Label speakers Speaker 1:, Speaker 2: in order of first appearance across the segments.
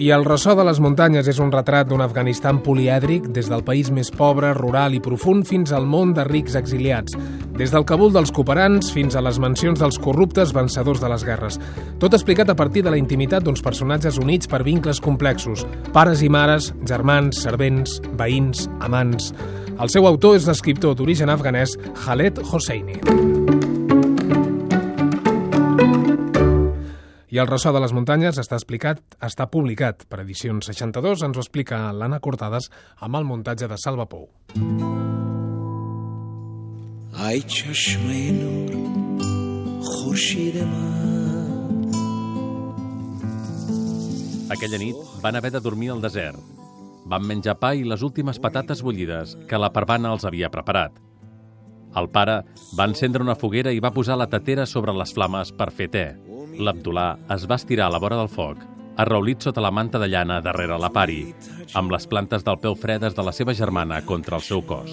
Speaker 1: I el ressò de les muntanyes és un retrat d'un Afganistan polièdric des del país més pobre, rural i profund fins al món de rics exiliats, des del Kabul dels cooperants fins a les mansions dels corruptes vencedors de les guerres. Tot explicat a partir de la intimitat d'uns personatges units per vincles complexos, pares i mares, germans, servents, veïns, amants... El seu autor és l'escriptor d'origen afganès Khaled Hosseini. I el ressò de les muntanyes està explicat, està publicat per edicions 62, ens ho explica l'Anna Cortades amb el muntatge de Salva Pou.
Speaker 2: ای چشم نور خورشید من
Speaker 3: Aquella nit van haver de dormir al desert. Van menjar pa i les últimes patates bullides que la parvana els havia preparat. El pare va encendre una foguera i va posar la tatera sobre les flames per fer te. l'Abdulà es va estirar a la vora del foc, arraulit sota la manta de llana darrere la pari, amb les plantes del peu fredes de la seva germana contra el seu cos.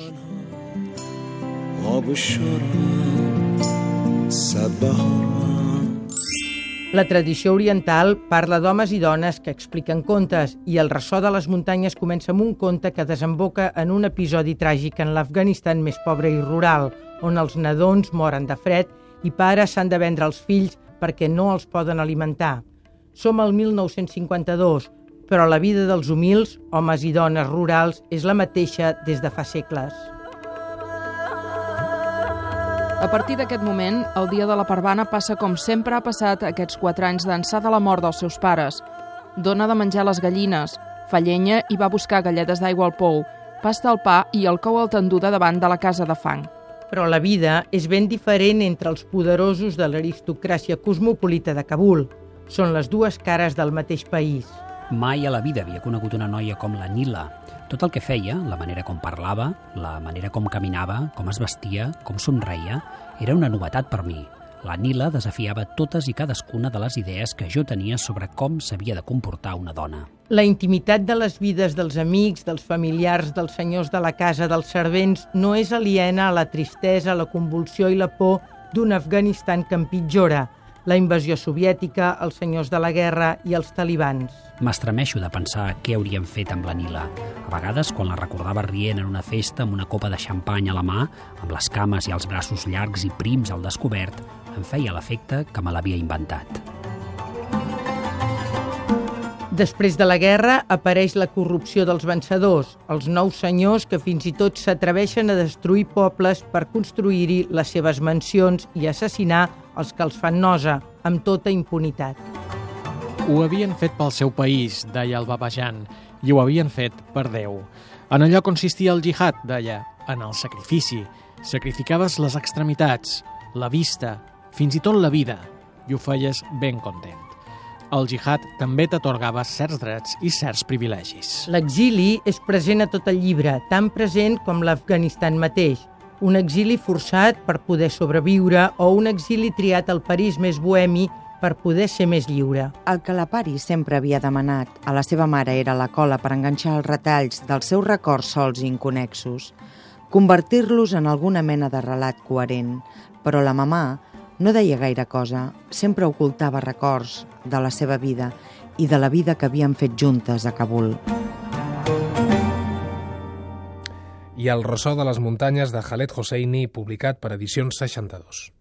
Speaker 4: La tradició oriental parla d'homes i dones que expliquen contes i el ressò de les muntanyes comença amb un conte que desemboca en un episodi tràgic en l'Afganistan més pobre i rural, on els nadons moren de fred i pares s'han de vendre els fills perquè no els poden alimentar. Som al 1952, però la vida dels humils, homes i dones rurals, és la mateixa des de fa segles.
Speaker 5: A partir d'aquest moment, el dia de la Parvana passa com sempre ha passat aquests quatre anys d'ençà de la mort dels seus pares. Dona de menjar les gallines, fa llenya i va buscar galletes d'aigua al pou, pasta el pa i el cou al tendú de davant de la casa de fang.
Speaker 4: Però la vida és ben diferent entre els poderosos de l'aristocràcia cosmopolita de Kabul. Són les dues cares del mateix país.
Speaker 6: Mai a la vida havia conegut una noia com la Nila. Tot el que feia, la manera com parlava, la manera com caminava, com es vestia, com somreia, era una novetat per mi. La Nila desafiava totes i cadascuna de les idees que jo tenia sobre com s'havia de comportar una dona.
Speaker 4: La intimitat de les vides dels amics, dels familiars, dels senyors de la casa, dels servents, no és aliena a la tristesa, la convulsió i la por d'un Afganistan que empitjora, la invasió soviètica, els senyors de la guerra i els talibans.
Speaker 6: M'estremeixo de pensar què haurien fet amb la Nila. A vegades, quan la recordava rient en una festa amb una copa de xampany a la mà, amb les cames i els braços llargs i prims al descobert, em feia l'efecte que me l'havia inventat.
Speaker 4: Després de la guerra apareix la corrupció dels vencedors, els nous senyors que fins i tot s'atreveixen a destruir pobles per construir-hi les seves mansions i assassinar els que els fan nosa, amb tota impunitat.
Speaker 7: Ho havien fet pel seu país, deia el Babajan, i ho havien fet per Déu. En allò consistia el jihad, deia, en el sacrifici. Sacrificaves les extremitats, la vista, fins i tot la vida, i ho feies ben content. El jihad també t'atorgava certs drets i certs privilegis.
Speaker 4: L'exili és present a tot el llibre, tan present com l'Afganistan mateix. Un exili forçat per poder sobreviure o un exili triat al París més bohemi per poder ser més lliure.
Speaker 8: El que la pari sempre havia demanat a la seva mare era la cola per enganxar els retalls dels seus records sols i inconexos, convertir-los en alguna mena de relat coherent, però la mamà no deia gaire cosa, sempre ocultava records de la seva vida i de la vida que havien fet juntes a Kabul.
Speaker 1: I el ressò de les muntanyes de Khaled Hosseini, publicat per edicions 62.